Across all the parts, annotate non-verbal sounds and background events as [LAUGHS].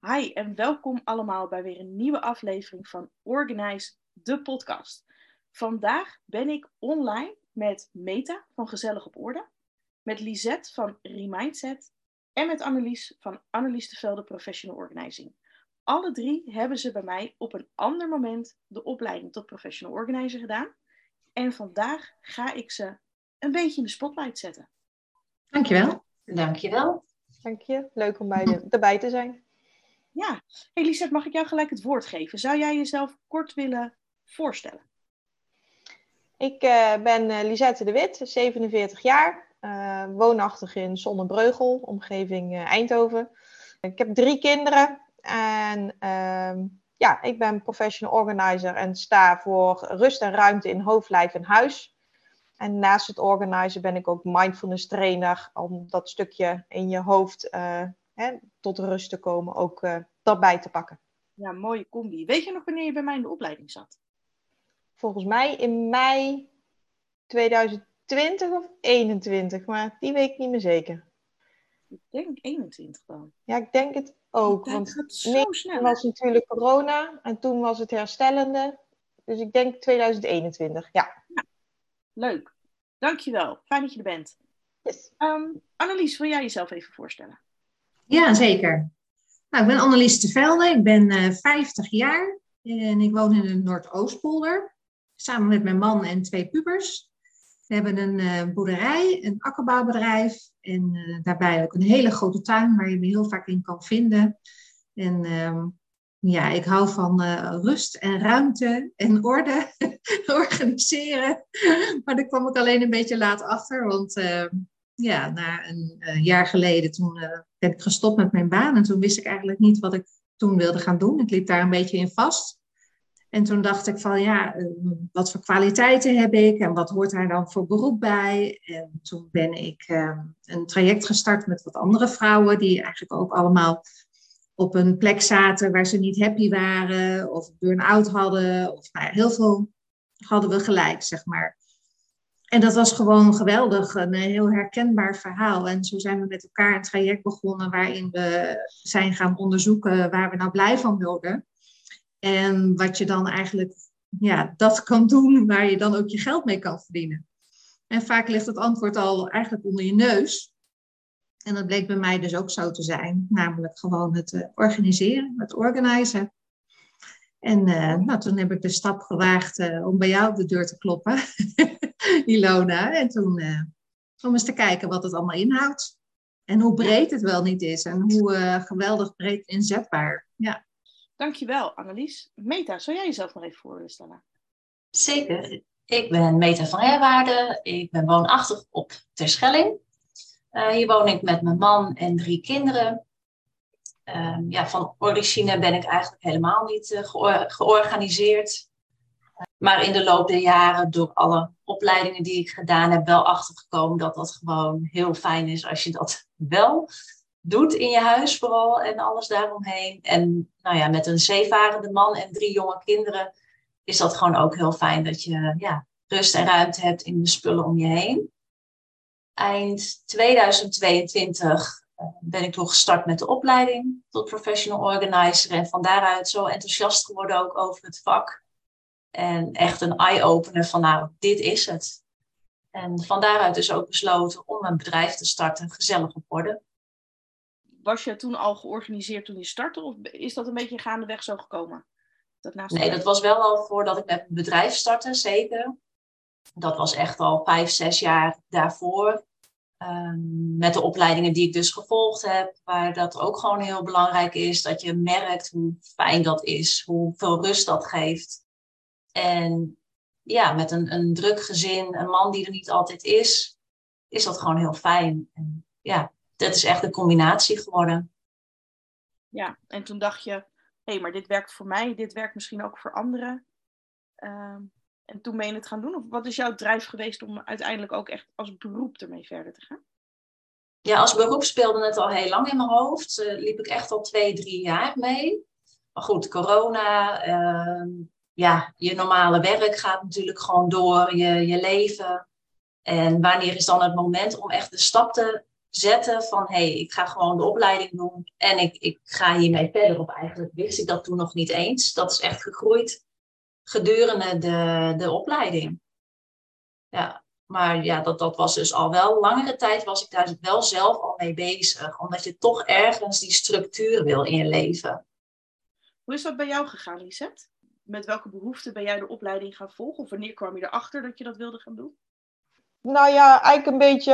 Hi en welkom allemaal bij weer een nieuwe aflevering van Organize, de podcast. Vandaag ben ik online met Meta van Gezellig op Orde, met Lisette van Remindset en met Annelies van Annelies de Velde Professional Organizing. Alle drie hebben ze bij mij op een ander moment de opleiding tot Professional Organizer gedaan. En vandaag ga ik ze een beetje in de spotlight zetten. Dankjewel. Dankjewel. Dank je. Leuk om bij de, erbij te zijn. Ja, hey mag ik jou gelijk het woord geven? Zou jij jezelf kort willen voorstellen? Ik uh, ben uh, Lisette de Wit, 47 jaar, uh, woonachtig in Zonnebreugel, omgeving Eindhoven. Ik heb drie kinderen en ehm, ja, ik ben professional organizer en sta voor rust en ruimte in hoofd, lijf en huis. En naast het organizen ben ik ook mindfulness trainer om dat stukje in je hoofd hè, tot rust te komen ook uh, daarbij te pakken. Ja, mooie combi. Weet je nog wanneer je bij mij in de opleiding zat? Volgens mij in mei 2020 of 21, maar die weet ik niet meer zeker. Ik denk 21 dan. Ja, ik denk het ook. Dat want gaat zo snel. was natuurlijk corona en toen was het herstellende. Dus ik denk 2021, ja. ja. Leuk. Dankjewel. Fijn dat je er bent. Yes. Um, Annelies, wil jij jezelf even voorstellen? Ja, zeker. Nou, ik ben Annelies de Velde, ik ben uh, 50 jaar en ik woon in de Noordoostpolder. Samen met mijn man en twee pubers. We hebben een uh, boerderij, een akkerbouwbedrijf en uh, daarbij ook een hele grote tuin waar je me heel vaak in kan vinden. En um, ja, ik hou van rust en ruimte en orde, [LAUGHS] organiseren. Maar daar kwam ik alleen een beetje laat achter, want ehm, ja, na een uh, jaar geleden toen uh, ben ik gestopt met mijn baan. En toen wist ik eigenlijk niet wat ik toen wilde gaan doen. Ik liep daar een beetje in vast. En toen dacht ik van ja, uh, wat voor kwaliteiten heb ik en wat hoort daar dan voor beroep bij? En toen ben ik een traject gestart met wat andere vrouwen die eigenlijk ook allemaal op een plek zaten waar ze niet happy waren of burn-out hadden. Of nou ja, heel veel hadden we gelijk, zeg maar. En dat was gewoon geweldig, een heel herkenbaar verhaal. En zo zijn we met elkaar een traject begonnen waarin we zijn gaan onderzoeken waar we nou blij van wilden. En wat je dan eigenlijk, ja, dat kan doen waar je dan ook je geld mee kan verdienen. En vaak ligt het antwoord al eigenlijk onder je neus. En dat bleek bij mij dus ook zo te zijn, namelijk gewoon het uh, organiseren, het organiseren. En uh, nou, toen heb ik de stap gewaagd uh, om bij jou op de deur te kloppen, [LAUGHS] [LAUGHS] Ilona. En toen uh, om eens te kijken wat het allemaal inhoudt. En hoe breed het wel niet is. En hoe geweldig breed inzetbaar. Ja. Dankjewel, Annelies. Meta, zou jij jezelf nog even voorstellen? Zeker. Ik ben Meta van Herwaarde. Ik ben woonachtig op Terschelling. hier woon ik met mijn man en drie kinderen. Uh, ja, van origine ben ik eigenlijk helemaal niet uh, geor georganiseerd. Maar in de loop der jaren, door alle opleidingen die ik gedaan heb, wel achtergekomen dat dat gewoon heel fijn is als je dat [LAUGHS] wel doet in je huis vooral en alles daaromheen. En nou ja, met een zeevarende man en drie jonge kinderen is dat gewoon ook heel fijn dat je ja, rust en ruimte hebt in de spullen om je heen. Eind 2022 ben ik toen gestart met de opleiding tot professional organizer. En van daaruit zo enthousiast geworden ook over het vak. En echt een eye-opener van nou, dit is het. En van daaruit dus ook besloten om een bedrijf te starten, gezellig op orde. Was je toen al georganiseerd toen je startte? Of is dat een beetje gaandeweg zo gekomen? Dat naast nee, dat was wel al voordat ik met mijn bedrijf startte, zeker. Dat was echt al vijf, zes jaar daarvoor. Um, met de opleidingen die ik dus gevolgd heb, waar dat ook gewoon heel belangrijk is, dat je merkt hoe fijn dat is, hoeveel rust dat geeft. En ja, met een, een druk gezin, een man die er niet altijd is, is dat gewoon heel fijn. En ja, dat is echt een combinatie geworden. Ja, en toen dacht je, hé, hey, maar dit werkt voor mij, dit werkt misschien ook voor anderen. Um, en toen ben je het gaan doen? Of wat is jouw drijf geweest om uiteindelijk ook echt als beroep ermee verder te gaan? Ja, als beroep speelde het al heel lang in mijn hoofd. Uh, liep ik echt al twee, drie jaar mee. Maar goed, corona, uh, ja, je normale werk gaat natuurlijk gewoon door, je, je leven. En wanneer is dan het moment om echt de stap te zetten van hé, hey, ik ga gewoon de opleiding doen en ik, ik ga hiermee verder op. Eigenlijk wist ik dat toen nog niet eens. Dat is echt gegroeid gedurende de, de opleiding. Ja, maar ja, dat, dat was dus al wel langere tijd was ik daar wel zelf al mee bezig. Omdat je toch ergens die structuur wil in je leven. Hoe is dat bij jou gegaan, Lisette? Met welke behoeften ben jij de opleiding gaan volgen? Of wanneer kwam je erachter dat je dat wilde gaan doen? Nou ja, eigenlijk een beetje.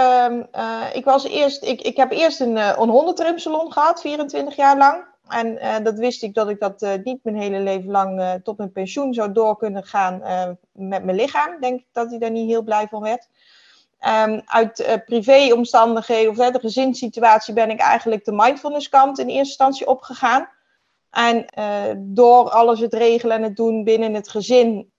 Uh, ik, was eerst, ik, ik heb eerst een, uh, een gehad, 24 jaar lang. En uh, dat wist ik dat ik dat niet mijn hele leven lang tot mijn pensioen zou door kunnen gaan met mijn lichaam. Denk ik dat hij daar niet heel blij van werd. Um, uit privéomstandigheden of de gezinssituatie ben ik eigenlijk de mindfulness kant in eerste instantie opgegaan. En door alles het regelen en het doen binnen het gezin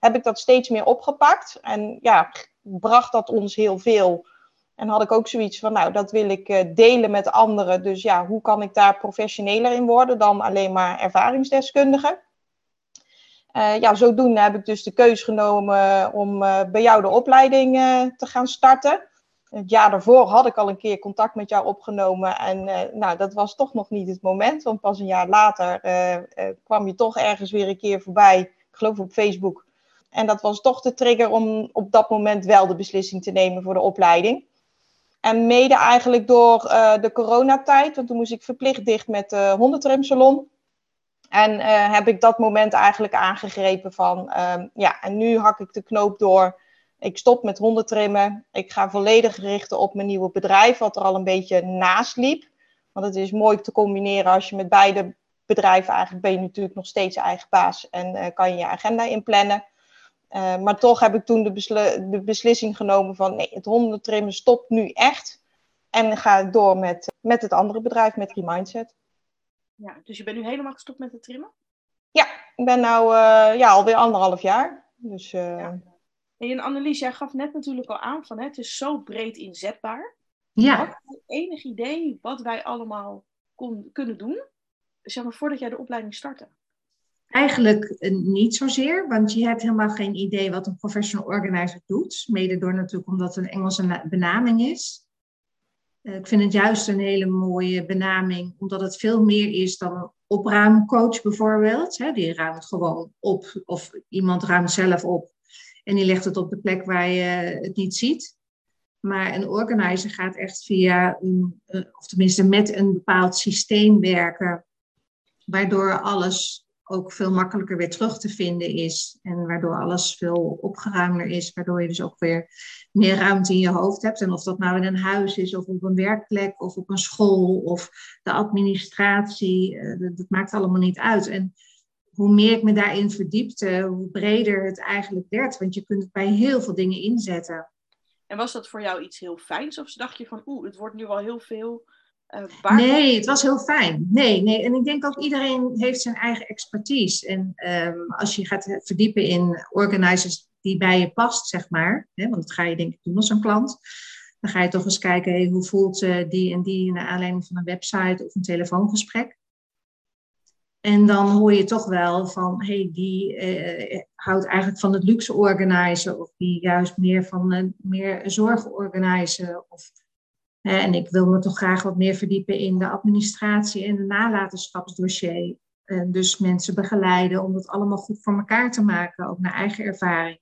heb ik dat steeds meer opgepakt. En ja, bracht dat ons heel veel. En had ik ook zoiets van, nou, dat wil ik uh, delen met anderen. Dus ja, hoe kan ik daar professioneler in worden dan alleen maar ervaringsdeskundige? Ja, zodoende heb ik dus de keus genomen om bij jou de opleiding te gaan starten. Het jaar daarvoor had ik al een keer contact met jou opgenomen. En nou, dat was toch nog niet het moment. Want pas een jaar later kwam je toch ergens weer een keer voorbij. Ik geloof op Facebook en dat was toch de trigger om op dat moment wel de beslissing te nemen voor de opleiding. En mede eigenlijk door uh, de coronatijd, want toen moest ik verplicht dicht met de hondentrimsalon. En uh, heb ik dat moment eigenlijk aangegrepen van, um, ja, en nu hak ik de knoop door. Ik stop met hondentrimmen. Ik ga volledig richten op mijn nieuwe bedrijf, wat er al een beetje naast liep. Want het is mooi te combineren als je met beide bedrijven eigenlijk ben je natuurlijk nog steeds eigen baas en uh, kan je je agenda inplannen. Uh, maar toch heb ik toen de, de, beslissing genomen van nee, het hondentrimmen stopt nu echt. En ga door met, met het andere bedrijf, met Remindset. Ja, dus je bent nu helemaal gestopt met het trimmen? Ja, ik ben nu uh, ja, alweer anderhalf jaar. Dus. En Annelies, jij gaf net natuurlijk al aan van hè, het is zo breed inzetbaar. Ja. Had je enig idee wat wij allemaal kon, kunnen doen? Zeg maar voordat jij de opleiding startte. Eigenlijk eh, niet zozeer, want je hebt helemaal geen idee wat een professional organizer doet. Mede door natuurlijk omdat het een Engelse benaming is. Eh, ik vind het juist een hele mooie benaming, omdat het veel meer is dan een opruimcoach bijvoorbeeld. Die ruimt gewoon op of iemand ruimt zelf op en die legt het op de plek waar je het niet ziet. Maar een organizer gaat echt via, een, eh, of tenminste met een bepaald systeem werken, waardoor alles ook veel makkelijker weer terug te vinden is. En waardoor alles veel opgeruimder is. Waardoor je dus ook weer meer ruimte in je hoofd hebt. En of dat nou in een huis is, of op een werkplek, of op een school, of de administratie. Eh, dat maakt allemaal niet uit. En hoe meer ik me daarin verdiepte, hoe breder het eigenlijk werd. Want je kunt het bij heel veel dingen inzetten. En was dat voor jou iets heel fijns? Of dacht je van, oeh, het wordt nu al heel veel uh, nee, het was heel fijn. Nee, nee, en ik denk ook iedereen heeft zijn eigen expertise. En um, als je gaat verdiepen in organizers die bij je past, zeg maar, hè, want dat ga je denk ik doen als een klant, dan ga je toch eens kijken, hey, hoe voelt uh, die en die naar aanleiding van een website of een telefoongesprek. En dan hoor je toch wel van, hey, die uh, houdt eigenlijk van het luxe organizen, of die juist meer van uh, meer zorg organizen, of en ik wil me toch graag wat meer verdiepen in de administratie en de nalatenschapsdossier. dus mensen begeleiden om dat allemaal goed voor elkaar te maken, ook naar eigen ervaring.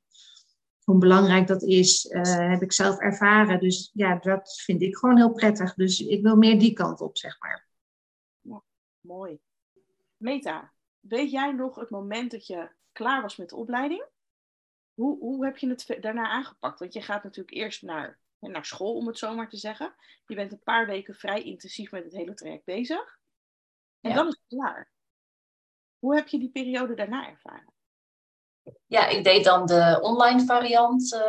Hoe belangrijk dat is, heb ik zelf ervaren. Dus ja, dat vind ik gewoon heel prettig. Dus ik wil meer die kant op, zeg maar. Ja, mooi. Meta, weet jij nog het moment dat je klaar was met de opleiding? Hoe, hoe heb je het daarna aangepakt? Want je gaat natuurlijk eerst naar naar school, om het zo maar te zeggen. Je bent een paar weken vrij intensief met het hele traject bezig. En dan is het klaar. Hoe heb je die periode daarna ervaren? Ja, ik deed dan de online variant uh,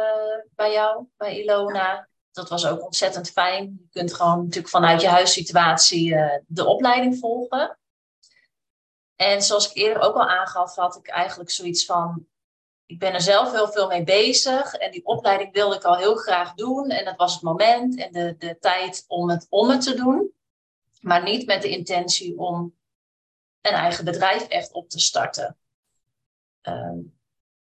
bij jou, bij Ilona. Dat was ook ontzettend fijn. Je kunt gewoon natuurlijk vanuit je huissituatie uh, de opleiding volgen. En zoals ik eerder ook al aangaf, had ik eigenlijk zoiets van: ik ben er zelf heel veel mee bezig. En die opleiding wilde ik al heel graag doen. En dat was het moment en de, de tijd om het, om het te doen. Maar niet met de intentie om een eigen bedrijf echt op te starten. Ehm,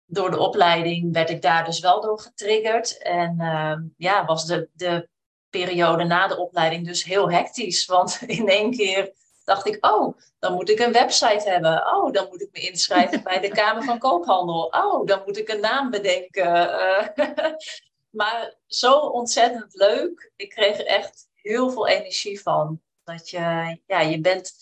door de opleiding werd ik daar dus wel door getriggerd. En uh, ja, was de, de periode na de opleiding dus heel hectisch. Want [LAUGHS] in één keer dacht ik, oh, dan moet ik een website hebben. Oh, dan moet ik me inschrijven bij de Kamer van Koophandel. Oh, dan moet ik een naam bedenken. Uh, [LAUGHS] maar zo ontzettend leuk. Ik kreeg er echt heel veel energie van. Dat je, ja, je bent.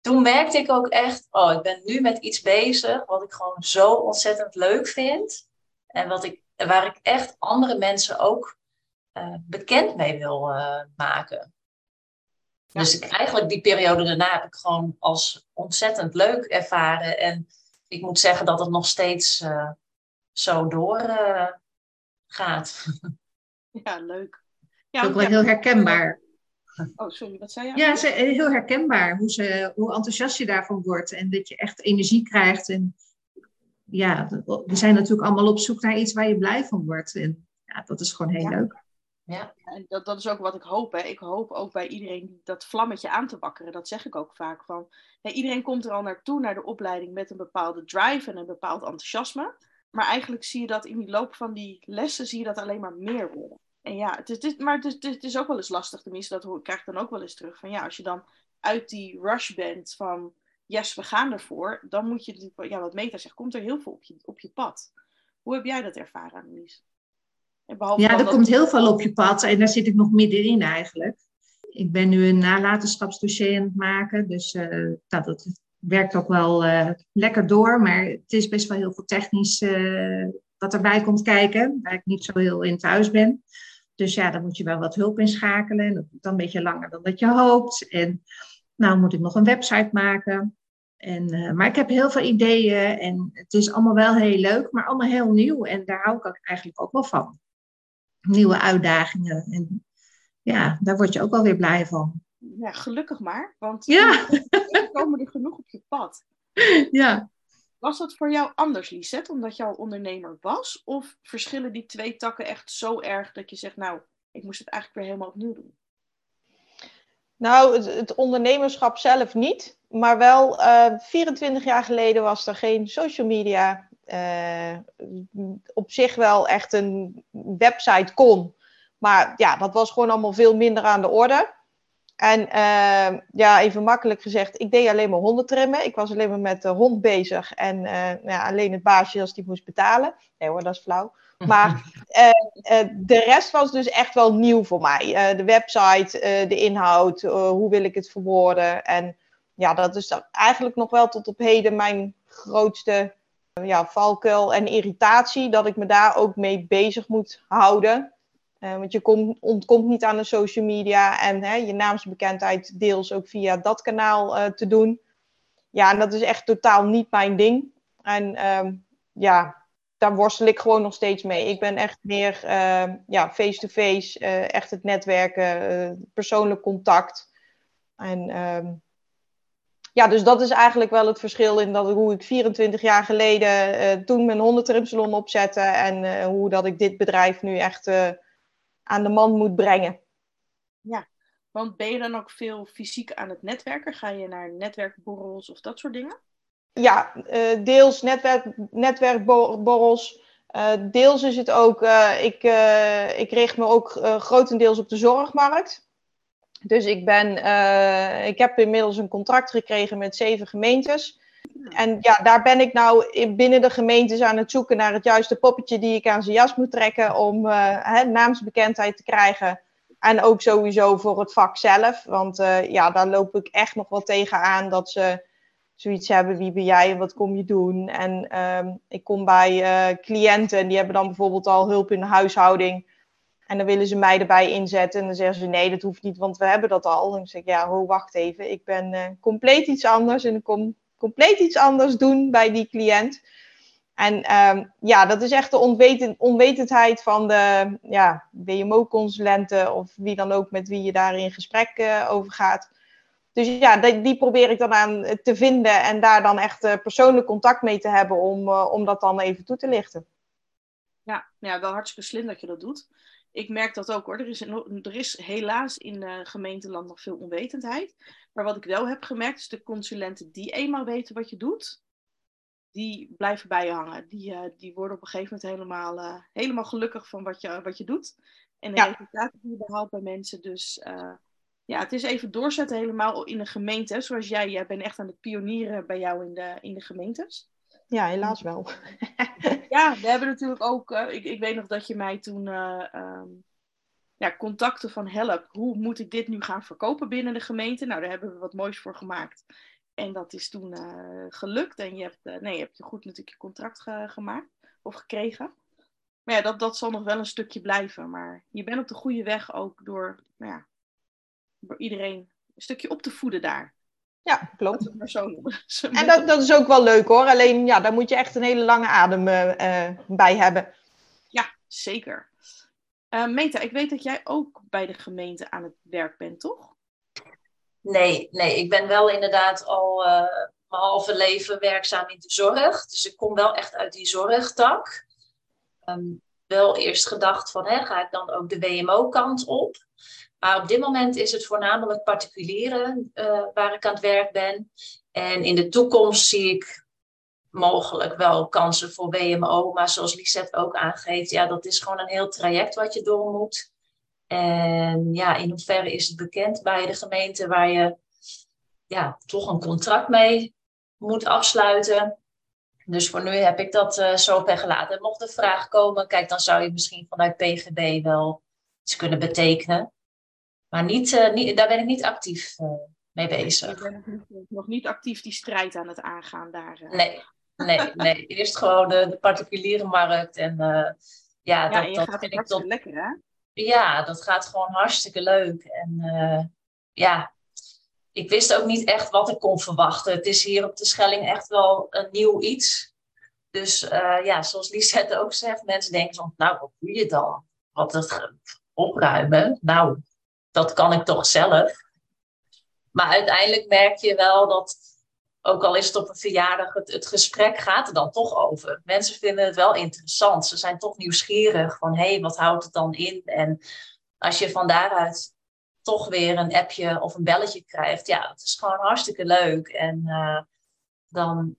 Toen merkte ik ook echt, oh, ik ben nu met iets bezig wat ik gewoon zo ontzettend leuk vind. En wat ik, waar ik echt andere mensen ook uh, bekend mee wil uh, maken. Dus ik, eigenlijk die periode daarna heb ik gewoon als ontzettend leuk ervaren. En ik moet zeggen dat het nog steeds uh, zo doorgaat. [LAUGHS] ja, leuk. Ja, ook wel heel herkenbaar. Oh, sorry, wat zei je? Ja, ze, heel herkenbaar hoe, ze, hoe enthousiast je daarvan wordt. En dat je echt energie krijgt. En ja, we zijn natuurlijk allemaal op zoek naar iets waar je blij van wordt. En ja, dat is gewoon heel leuk. Ja. En dat, dat is ook wat ik hoop. Hè. Ik hoop ook bij iedereen dat vlammetje aan te wakkeren. Dat zeg ik ook vaak. Van, iedereen komt er al naartoe, naar de opleiding, met een bepaalde drive en een bepaald enthousiasme. Maar eigenlijk zie je dat in die loop van die lessen, zie je dat alleen maar meer worden. En ja, het is, maar het is, het is ook wel eens lastig. Tenminste, dat krijg ik dan ook wel eens terug. Van ja, als je dan uit die rush bent van yes, we gaan ervoor. Dan moet je, ja, wat Meta zegt, komt er heel veel op je, op je pad. Hoe heb jij dat ervaren, Annelies? Ja, er komt heel veel op je pad en daar zit ik nog middenin eigenlijk. Ik ben nu een nalatenschapsdossier aan het maken, dus uh, nou, dat werkt ook wel uh, lekker door. Maar het is best wel heel veel technisch uh, wat erbij komt kijken, waar ik niet zo heel in thuis ben. Dus ja, dan moet je wel wat hulp inschakelen en dat doet dan een beetje langer dan dat je hoopt. En nou moet ik nog een website maken. En, maar ik heb heel veel ideeën en het is allemaal wel heel leuk, maar allemaal heel nieuw. En daar hou ik eigenlijk ook wel van nieuwe uitdagingen. En ja, daar word je ook wel weer blij van. Ja, gelukkig maar, want ja. [LAUGHS] er komen er genoeg op je pad. Ja. Was dat voor jou anders, Lisette, omdat je al ondernemer was? Of verschillen die twee takken echt zo erg dat je zegt, nou, ik moest het eigenlijk weer helemaal opnieuw doen? Nou, het, het ondernemerschap zelf niet. Maar wel, uh, eh, 24 jaar geleden was er geen social media, uh, op zich wel echt een website kon. Maar ja, dat was gewoon allemaal veel minder aan de orde. En uh, ja, even makkelijk gezegd, ik deed alleen maar honden trimmen. Ik was alleen maar met de hond bezig. En uh, nou ja, alleen het baasje als die moest betalen. Nee hoor, dat is flauw. [LAUGHS] Maar de rest was dus echt wel nieuw voor mij. de website, de inhoud, hoe wil ik het verwoorden. En ja, dat is eigenlijk nog wel tot op heden mijn grootste ja, valkuil en irritatie, dat ik me daar ook mee bezig moet houden. Uh, want je komt ontkomt niet aan de social media en hè, je naamsbekendheid deels ook via dat kanaal uh, te doen. Ja, en dat is echt totaal niet mijn ding. En uh, ja, daar worstel ik gewoon nog steeds mee. Ik ben echt meer ehm, ja, face-to-face, -face, echt het netwerken, eh, persoonlijk contact. En ehm, ja, dus dat is eigenlijk wel het verschil in dat, hoe ik 24 jaar geleden uh, toen mijn hondentrimsalon opzette en uh, hoe dat ik dit bedrijf nu echt uh, aan de man moet brengen. Ja, want ben je dan ook veel fysiek aan het netwerken? Ga je naar netwerkborrels of dat soort dingen? Ja, deels netwerk, netwerkborrels. deels is het ook, ik, ik richt me ook grotendeels op de zorgmarkt. Dus ik, ben, uh, ik heb inmiddels een contract gekregen met zeven gemeentes. En ja, daar ben ik nou binnen de gemeentes aan het zoeken naar het juiste poppetje die ik aan zijn jas moet trekken om uh, naamsbekendheid te krijgen. En ook sowieso voor het vak zelf. Want uh, ja, daar loop ik echt nog wel tegenaan dat ze zoiets hebben. Wie ben jij en wat kom je doen? En um, ik kom bij cliënten en die hebben dan bijvoorbeeld al hulp in de huishouding. En dan willen ze mij erbij inzetten. En dan zeggen ze: nee, dat hoeft niet, want we hebben dat al. En dan zeg ik: ja, ho, wacht even. Ik ben uh, compleet iets anders. En ik kom compleet iets anders doen bij die cliënt. En um, ja, dat is echt de onwetend, onwetendheid van de ja, WMO-consulenten of wie dan ook met wie je daar in gesprek uh, over gaat. Dus ja, die, die, probeer ik dan aan te vinden en daar dan echt persoonlijk contact mee te hebben om, om dat dan even toe te lichten. Ja, ja, wel hartstikke slim dat je dat doet ik merk dat ook hoor. Er is, er is helaas in uh, gemeenteland nog veel onwetendheid. Maar wat ik wel heb gemerkt is de consulenten die eenmaal weten wat je doet, die blijven bij je hangen. Die, uh, die worden op een gegeven moment helemaal, uh, helemaal gelukkig van wat je, wat je doet. En de Ja. resultaten die je behaalt bij mensen. Dus eh, ja, het is even doorzetten helemaal in de gemeente. Zoals jij, jij bent echt aan het pionieren bij jou in de, in de gemeentes. Ja, helaas wel. [LAUGHS] Ja, we hebben natuurlijk ook. eh, ik, ik weet nog dat je mij toen eh, ehm, ja, contacten van help. Hoe moet ik dit nu gaan verkopen binnen de gemeente? Nou, daar hebben we wat moois voor gemaakt. En dat is toen eh, gelukt. En je hebt, nee, je hebt goed natuurlijk je contract ge- gemaakt of gekregen. Maar ja, dat, dat zal nog wel een stukje blijven. Maar je bent op de goede weg ook door, nou ja, door iedereen een stukje op te voeden daar. Ja, klopt. we het maar zo noemen. En dat, dat is ook wel leuk hoor. Alleen ja, daar moet je echt een hele lange adem eh, eh, bij hebben. Ja, zeker. Eh, Meta, ik weet dat jij ook bij de gemeente aan het werk bent, toch? Nee, nee, ik ben wel inderdaad al eh, mijn halve leven werkzaam in de zorg. Dus ik kom wel echt uit die zorgtak. Ehm, wel eerst gedacht van, hè, ga ik dan ook de WMO-kant op? Maar op dit moment is het voornamelijk particulieren eh, waar ik aan het werk ben. En in de toekomst zie ik mogelijk wel kansen voor WMO. Maar zoals Lisette ook aangeeft, ja, dat is gewoon een heel traject wat je door moet. En ja, in hoeverre is het bekend bij de gemeente waar je ja, toch een contract mee moet afsluiten. Dus voor nu heb ik dat eh, zo per gelaten. En mocht de vraag komen, kijk, dan zou je misschien vanuit PGB wel iets kunnen betekenen. Maar niet, eh, niet, daar ben ik niet actief eh, mee bezig. nog niet, nog niet actief die strijd aan het aangaan daar. Nee, nee, nee. [LAUGHS] Eerst gewoon de, de particuliere markt. En ja, ja, dat, en dat gaat vind ik tot, lekker, hè? ja, dat gaat gewoon hartstikke leuk. En ja, ik wist ook niet echt wat ik kon verwachten. Het is hier op de Schelling echt wel een nieuw iets. Dus eh, ja, zoals Lisette ook zegt, mensen denken soms, nou, wat doe je dan? Wat het opruimen? Nou, dat kan ik toch zelf. Maar uiteindelijk merk je wel dat, ook al is het op een verjaardag, het, het gesprek gaat er dan toch over. Mensen vinden het wel interessant. Ze zijn toch nieuwsgierig van, hé, hey, wat houdt het dan in? En als je van daaruit toch weer een appje of een belletje krijgt, ja, dat is gewoon hartstikke leuk. En eh, dan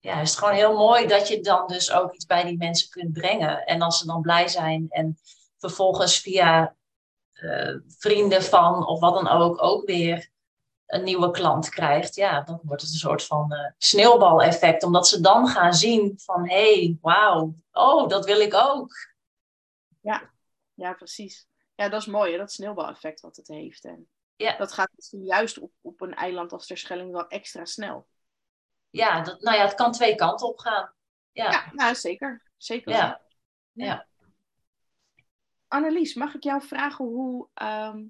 ja, is het gewoon heel mooi dat je dan dus ook iets bij die mensen kunt brengen. En als ze dan blij zijn en vervolgens via eh, vrienden van of wat dan ook ook weer een nieuwe klant krijgt, ja, dan wordt het een soort van eh, sneeuwbaleffect. Omdat ze dan gaan zien van, hé, hey, wauw, oh, dat wil ik ook. Ja, precies. Ja, dat is mooi, hè? dat sneeuwbaleffect wat het heeft. En Ja. dat gaat misschien juist op, op een eiland als Terschelling wel extra snel. Ja, dat, nou ja, het kan twee kanten op gaan. Ja, Ja, nou, zeker. Zeker. ja. Annelies, mag ik jou vragen hoe ehm,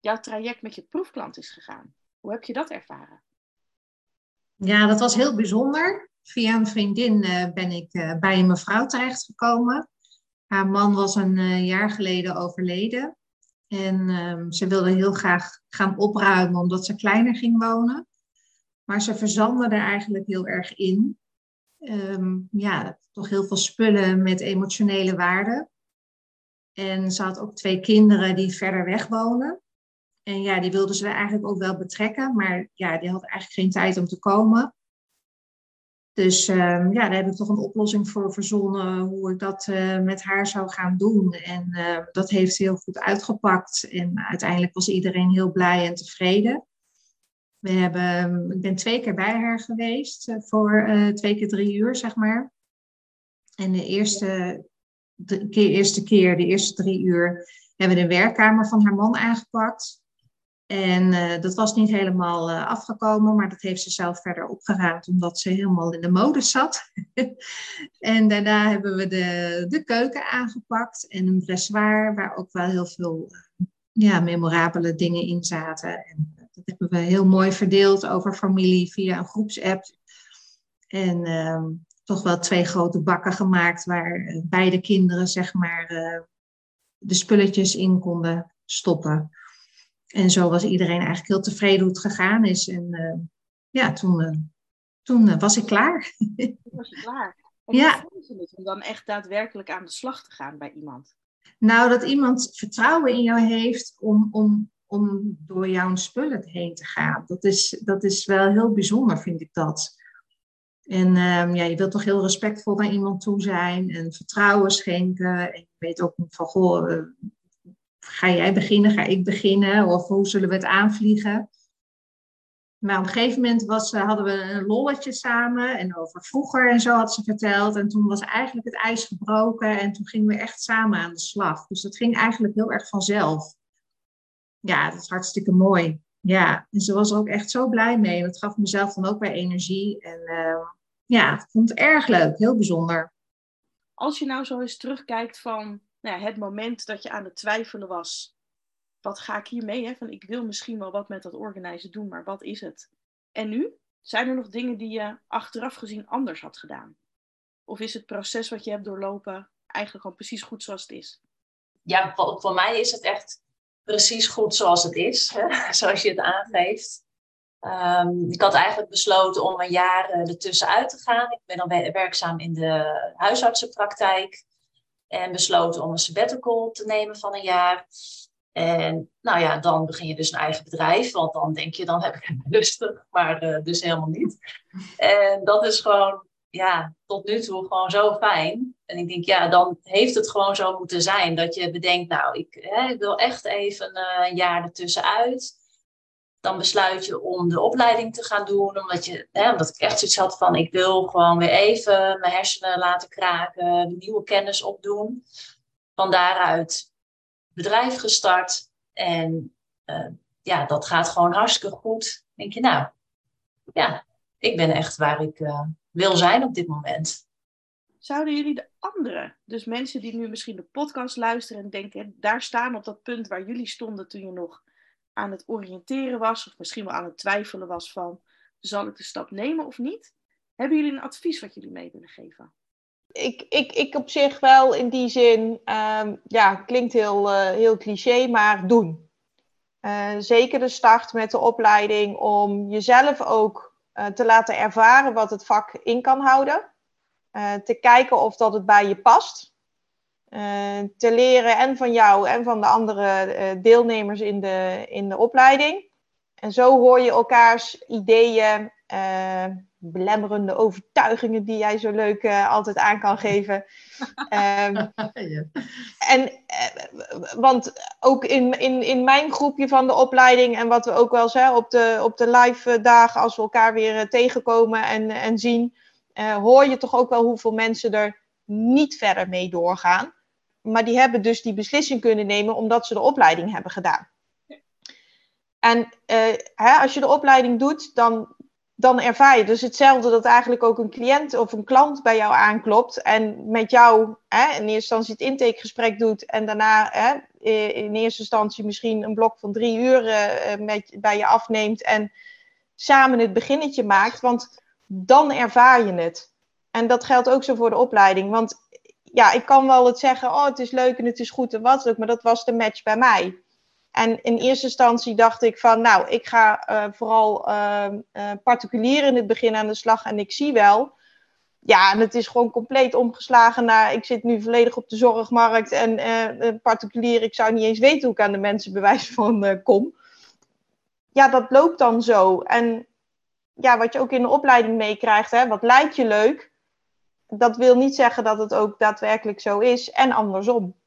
jouw traject met je proefklant is gegaan? Hoe heb je dat ervaren? Ja, dat was heel bijzonder. Via een vriendin eh, ben ik eh, bij een mevrouw terechtgekomen. Haar man was een eh, jaar geleden overleden. En ehm, ze wilde heel graag gaan opruimen omdat ze kleiner ging wonen. Maar ze verzandde er eigenlijk heel erg in. Ehm, ja, toch heel veel spullen met emotionele waarde. En ze had ook twee kinderen die verder weg wonen. En ja, die wilden ze eigenlijk ook wel betrekken, maar ja, die had eigenlijk geen tijd om te komen. Dus ehm, ja, daar heb ik toch een oplossing voor verzonnen hoe ik dat eh, met haar zou gaan doen. En eh, dat heeft heel goed uitgepakt. En uiteindelijk was iedereen heel blij en tevreden. We hebben, ik ben twee keer bij haar geweest, eh, voor eh, twee keer drie uur, zeg maar. En de eerste, keer, eerste keer, de eerste drie uur, hebben we de werkkamer van haar man aangepakt. En eh, dat was niet helemaal eh, afgekomen, maar dat heeft ze zelf verder opgeruimd, omdat ze helemaal in de mode zat. [LAUGHS] en daarna hebben we de, de keuken aangepakt en een dressoir, waar ook wel heel veel eh, ja, memorabele dingen in zaten. En dat hebben we heel mooi verdeeld over familie via een groepsapp. En ehm, toch wel twee grote bakken gemaakt, waar beide kinderen, zeg maar, de spulletjes in konden stoppen. En zo was iedereen eigenlijk heel tevreden hoe het gegaan is. En uh, ja, toen, uh, toen uh, was ik klaar. [LAUGHS] Toen was je klaar. En Ja. hoe je het om dan echt daadwerkelijk aan de slag te gaan bij iemand? Nou, dat iemand vertrouwen in jou heeft om, om, om door jouw spullen heen te gaan. Dat is, dat is wel heel bijzonder, vind ik dat. En um, ja, je wilt toch heel respectvol naar iemand toe zijn en vertrouwen schenken. En je weet ook van, goh, ga jij beginnen, ga ik beginnen? Of hoe zullen we het aanvliegen? Maar op een gegeven moment was, eh, hadden we een lolletje samen en over vroeger en zo had ze verteld. En toen was eigenlijk het ijs gebroken en toen gingen we echt samen aan de slag. Dus dat ging eigenlijk heel erg vanzelf. Ja, dat is hartstikke mooi. Ja, en ze was er ook echt zo blij mee. Dat gaf mezelf dan ook weer energie. En uh, ja, ik vond het erg leuk, heel bijzonder. Als je nou zo eens terugkijkt van nou het moment dat je aan het twijfelen was wat ga ik hiermee? Hè? Van, ik wil misschien wel wat met dat organiseren doen, maar wat is het? En nu? Zijn er nog dingen die je achteraf gezien anders had gedaan? Of is het proces wat je hebt doorlopen eigenlijk gewoon precies goed zoals het is? Ja, voor, voor mij is het echt precies goed zoals het is, hè? [LAUGHS] zoals je het aangeeft. Um, ik had eigenlijk besloten om een jaar uh, ertussenuit te gaan. Ik ben dan werkzaam in de huisartsenpraktijk. En besloten om een sabbatical te nemen van een jaar. En nou ja, dan begin je dus een eigen bedrijf, want dan denk je, dan heb ik het [LAUGHS] lustig, maar uh, dus helemaal niet. En dat is gewoon, ja, tot nu toe gewoon zo fijn. En ik denk, ja, dan heeft het gewoon zo moeten zijn dat je bedenkt, nou, ik, hè, ik wil echt even uh, een jaar ertussenuit. Dan besluit je om de opleiding te gaan doen, omdat, je, hè, omdat ik echt zoiets had van, ik wil gewoon weer even mijn hersenen laten kraken, nieuwe kennis opdoen. Van daaruit bedrijf gestart. En uh, ja, dat gaat gewoon hartstikke goed. Denk je, nou, ja, ik ben echt waar ik uh, wil zijn op dit moment. Zouden jullie de anderen, dus mensen die nu misschien de podcast luisteren en denken, daar staan op dat punt waar jullie stonden toen je nog aan het oriënteren was, of misschien wel aan het twijfelen was van, zal ik de stap nemen of niet? Hebben jullie een advies wat jullie mee willen geven? ik, ik, ik op zich wel in die zin, um, ja, klinkt heel, uh, heel cliché, maar doen. Uh, zeker de start met de opleiding om jezelf ook uh, te laten ervaren wat het vak in kan houden. te kijken of dat het bij je past. Te leren en van jou en van de andere deelnemers in de, in de opleiding. En zo hoor je elkaars ideeën, belemmerende overtuigingen die jij zo leuk uh, altijd aan kan geven. um, [LAUGHS] ja. En, uh, want ook in, in, in mijn groepje van de opleiding en wat we ook wel zeggen op de, op de live dagen als we elkaar weer tegenkomen en, en zien, hoor je toch ook wel hoeveel mensen er niet verder mee doorgaan. Maar die hebben dus die beslissing kunnen nemen omdat ze de opleiding hebben gedaan. En hè, als je de opleiding doet, dan, dan ervaar je dus hetzelfde dat eigenlijk ook een cliënt of een klant bij jou aanklopt en met jou hè, in eerste instantie het intakegesprek doet en daarna hè, in eerste instantie misschien een blok van drie uur uh, met, bij je afneemt en samen het beginnetje maakt, want dan ervaar je het. En dat geldt ook zo voor de opleiding, want ja, ik kan wel het zeggen, oh het is leuk en het is goed en wat ook, maar dat was de match bij mij. En in eerste instantie dacht ik van, nou, ik ga uh, vooral uh, uh, particulier in het begin aan de slag en ik zie wel. Ja, en het is gewoon compleet omgeslagen naar, ik zit nu volledig op de zorgmarkt en particulier, ik zou niet eens weten hoe ik aan de mensen bewijs [LAUGHS] van kom. Ja, dat loopt dan zo. En ja, wat je ook in de opleiding meekrijgt, hè, wat lijkt je leuk, dat wil niet zeggen dat het ook daadwerkelijk zo is en andersom.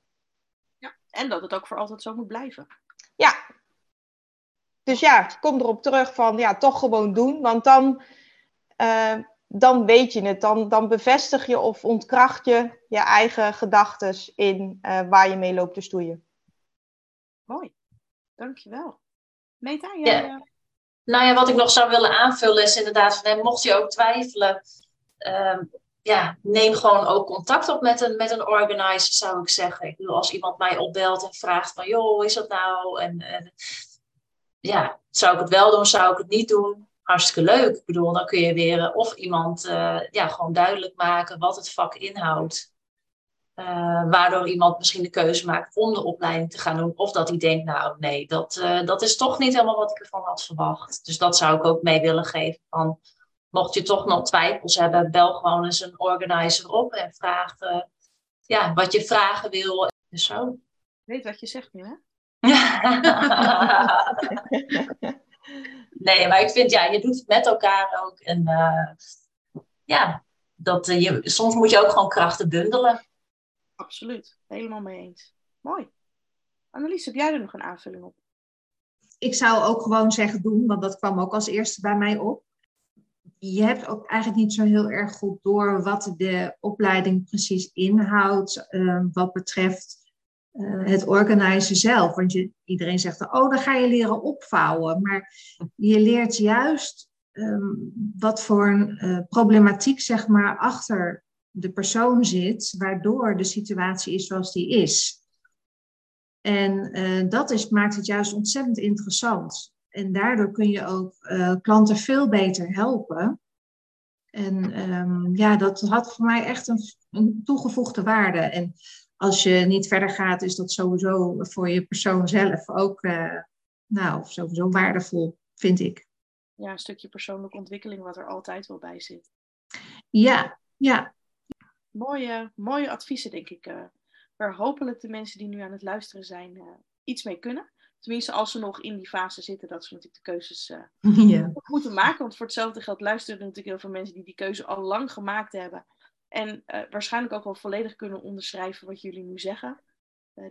Ja, en dat het ook voor altijd zo moet blijven. Ja. Dus ja, kom erop terug van ja, toch gewoon doen. Want dan, uh, dan weet je het. Dan, dan bevestig je of ontkracht je je eigen gedachten in uh, waar je mee loopt te stoeien. Mooi, dankjewel. Meta, jij... Ja. Nou ja, wat ik nog zou willen aanvullen is inderdaad van, mocht je ook twijfelen, uh, ja, neem gewoon ook contact op met een, met een organizer, zou ik zeggen. Ik bedoel, als iemand mij opbelt en vraagt van, joh, is dat nou? En, en ja, zou ik het wel doen, zou ik het niet doen? Hartstikke leuk. Ik bedoel, dan kun je weer of iemand uh, ja, gewoon duidelijk maken wat het vak inhoudt. Uh, waardoor iemand misschien de keuze maakt om de opleiding te gaan doen. Of dat hij denkt, nou nee, dat, dat is toch niet helemaal wat ik ervan had verwacht. Dus dat zou ik ook mee willen geven. Van, mocht je toch nog twijfels hebben, bel gewoon eens een organizer op en vraag uh, ja, wat je vragen wil. Dus zo. Weet wat je zegt nu, hè? [LAUGHS] nee, maar ik vind, ja, je doet het met elkaar ook. En uh, ja, dat, uh, je, soms moet je ook gewoon krachten bundelen. Absoluut, helemaal mee eens. Mooi. Annelies, heb jij er nog een aanvulling op? Ik zou ook gewoon zeggen doen, want dat kwam ook als eerste bij mij op. Je hebt ook eigenlijk niet zo heel erg goed door wat de opleiding precies inhoudt, uh, wat betreft uh, het organiseren zelf. Want je, iedereen zegt, oh, dan ga je leren opvouwen. Maar je leert juist um, wat voor een uh, problematiek, zeg maar, achter de persoon zit, waardoor de situatie is zoals die is. En uh, dat is, maakt het juist ontzettend interessant. En daardoor kun je ook uh, klanten veel beter helpen. En um, ja, dat had voor mij echt een, een, toegevoegde waarde. En als je niet verder gaat, is dat sowieso voor je persoon zelf ook, uh, nou, sowieso waardevol, vind ik. Ja, een stukje persoonlijke ontwikkeling wat er altijd wel bij zit. Ja, ja. Mooie, mooie adviezen, denk ik. Uh, waar hopelijk de mensen die nu aan het luisteren zijn uh, iets mee kunnen. Tenminste, als ze nog in die fase zitten dat ze natuurlijk de keuzes uh, [LAUGHS] ja. moeten maken. Want voor hetzelfde geld luisteren er natuurlijk heel veel mensen die die keuze al lang gemaakt hebben. En uh, waarschijnlijk ook wel volledig kunnen onderschrijven wat jullie nu zeggen.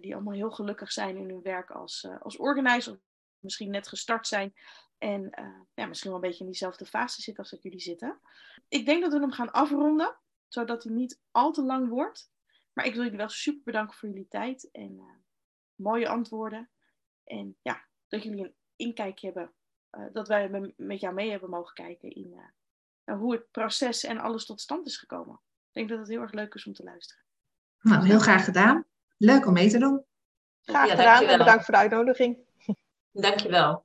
die allemaal heel gelukkig zijn in hun werk als, als organizer. Misschien net gestart zijn. En ja, misschien wel een beetje in diezelfde fase zitten als dat jullie zitten. Ik denk dat we hem gaan afronden. Zodat hij niet al te lang wordt. Maar ik wil jullie wel super bedanken voor jullie tijd en mooie antwoorden. En ja, dat jullie een inkijkje hebben, uh, dat wij met jou mee hebben mogen kijken in uh, hoe het proces en alles tot stand is gekomen. Ik denk dat het heel erg leuk is om te luisteren. Nou, heel graag gedaan. Leuk om mee te doen. Graag ja, gedaan en bedankt voor de uitnodiging. Dankjewel.